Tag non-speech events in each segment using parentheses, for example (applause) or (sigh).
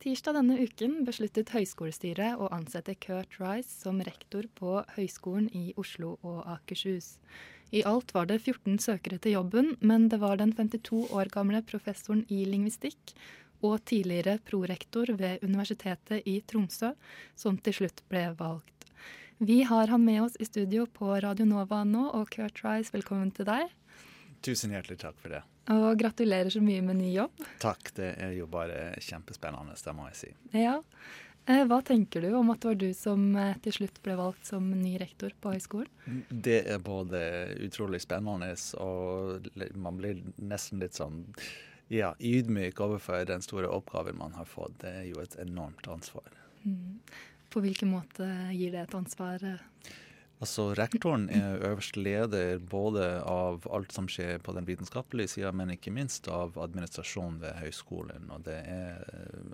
Tirsdag denne uken besluttet høyskolestyret å ansette Kurt Rice som rektor på Høgskolen i Oslo og Akershus. I alt var det 14 søkere til jobben, men det var den 52 år gamle professoren i lingvistikk og tidligere prorektor ved Universitetet i Tromsø som til slutt ble valgt. Vi har han med oss i studio på Radio Nova nå, og Kurt Rice, velkommen til deg. Tusen hjertelig takk for det. Og gratulerer så mye med ny jobb. Takk, det er jo bare kjempespennende, det må jeg si. Ja. Eh, hva tenker du om at det var du som eh, til slutt ble valgt som ny rektor på høyskolen? Det er både utrolig spennende og man blir nesten litt sånn ja, ydmyk overfor den store oppgaven man har fått. Det er jo et enormt ansvar. Mm. På hvilken måte gir det et ansvar? Altså, Rektoren er øverste leder både av alt som skjer på den vitenskapelige sida, men ikke minst av administrasjonen ved høyskolen. Og det er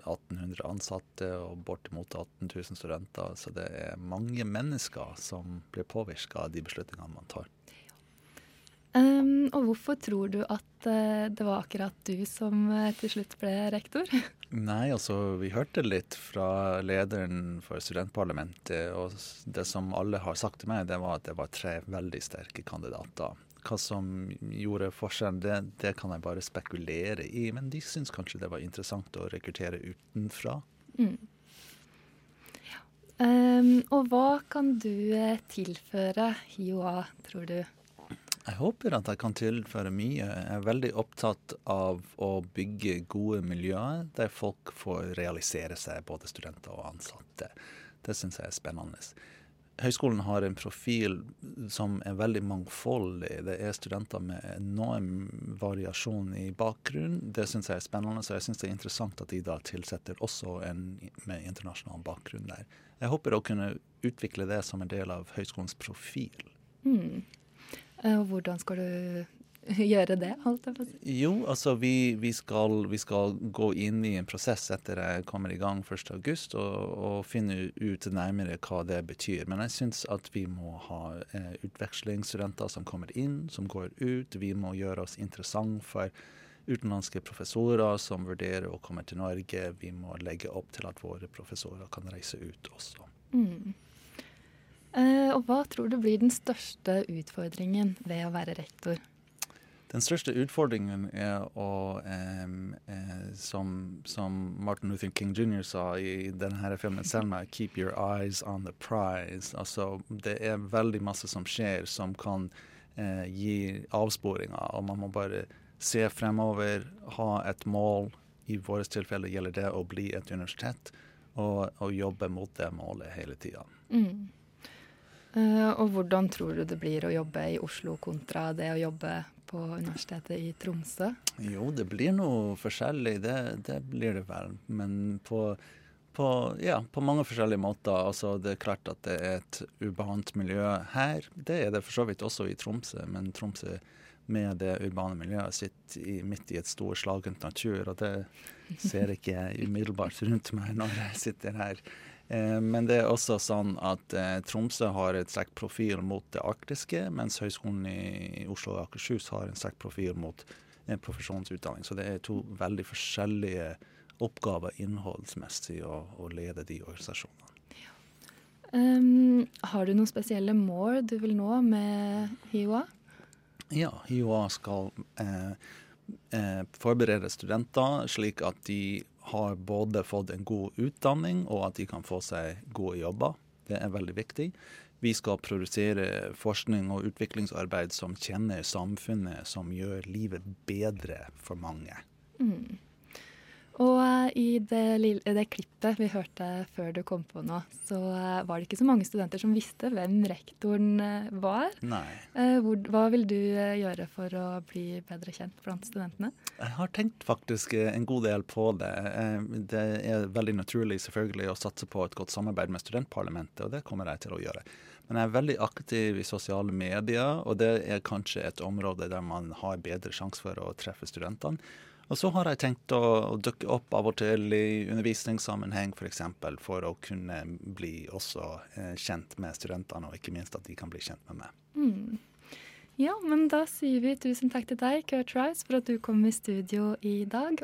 1800 ansatte og bortimot 18 000 studenter. Så det er mange mennesker som blir påvirka av de beslutningene man tar. Um, og hvorfor tror du at uh, det var akkurat du som uh, til slutt ble rektor? (laughs) Nei, altså vi hørte litt fra lederen for studentparlamentet, og det som alle har sagt til meg, det var at det var tre veldig sterke kandidater. Hva som gjorde forskjellen, det, det kan jeg bare spekulere i, men de syns kanskje det var interessant å rekruttere utenfra. Mm. Um, og hva kan du eh, tilføre HiOA, tror du? Jeg håper at jeg kan tilføre mye. Jeg er veldig opptatt av å bygge gode miljøer der folk får realisere seg, både studenter og ansatte. Det syns jeg er spennende. Høgskolen har en profil som er veldig mangfoldig. Det er studenter med enorm variasjon i bakgrunn. Det syns jeg er spennende, så jeg syns det er interessant at de da tilsetter også en med internasjonal bakgrunn der. Jeg håper å kunne utvikle det som en del av høgskolens profil. Mm. Eh, og hvordan skal du (laughs) gjøre det? alt Jo, altså vi, vi, skal, vi, skal, gå inn i en prosess etter jeg kommer i gang 1.8 og, og finne ut nærmere hva det betyr. Men jeg syns at vi må ha eh, utvekslingsstudenter som kommer inn, som går ut. Vi må gjøre oss interessant for utenlandske professorer som vurderer å komme til Norge. Vi må legge opp til at våre professorer kan reise ut også. Mm. Eh, og hva tror du blir den største utfordringen ved å være rektor? Den største utfordringen er å, eh, som, som, Martin Luther King jr. sa i denne filmen 'Selma', 'keep your eyes on the prize'. Altså, det er veldig masse som skjer som kan uh, gi avsporinger, og man må bare se fremover, ha et mål. I vårt tilfelle gjelder det å bli et universitet, og, og jobbe mot det målet hele tida. Mm. Uh, og hvordan tror du det blir å jobbe i Oslo kontra det å jobbe på Universitetet i Tromsø? Jo, det blir noe forskjellig, det, det blir det vel. Men på, på, ja, på, mange forskjellige måter. Altså, det er klart at det er et urbant miljø her. Det er det for så vidt også i Tromsø, men Tromsø med det urbane miljøet sitter i, midt i et storslagent natur, og det ser jeg ikke umiddelbart rundt meg når jeg sitter her. Eh, men det er også sånn at eh, Tromsø har et sterk profil mot det arktiske, mens Høgskolen i Oslo og Akershus har en sterk profil mot en profesjonsutdanning. Så det er to veldig forskjellige oppgaver innholdsmessig å, å lede de organisasjonene. Ja. Um, har du noen spesielle mål du vil nå med HiOA? Ja, HiOA skal eh, eh, forberede studenter slik at de har både fått en god utdanning og at de kan få seg gode jobber. Det er veldig viktig. Vi skal produsere forskning og utviklingsarbeid som kjenner samfunnet, som gjør livet bedre for mange. Mm. Og uh, i det, det, klippet vi hørte før du kom på nå, så uh, var det ikke så mange studenter som visste hvem rektoren uh, var. Nei. Hvor, hva vil du gjøre for å bli bedre kjent blant studentene? Jeg har tenkt faktisk en god del på det. Det er veldig naturlig selvfølgelig å satse på et godt samarbeid med studentparlamentet, og det kommer jeg til å gjøre. Men jeg er veldig aktiv i sosiale medier, og det er kanskje et område der man har bedre sjanse for å treffe studentene. Og så har jeg tenkt å, å dukke opp av og til i undervisningssammenheng f.eks. For, eksempel, for å kunne bli også eh, kjent med studentene, og ikke minst at de kan bli kjent med meg. Mm. Ja, men da sier vi tusen takk til deg, Kurt Rice, for at du kom i studio i dag.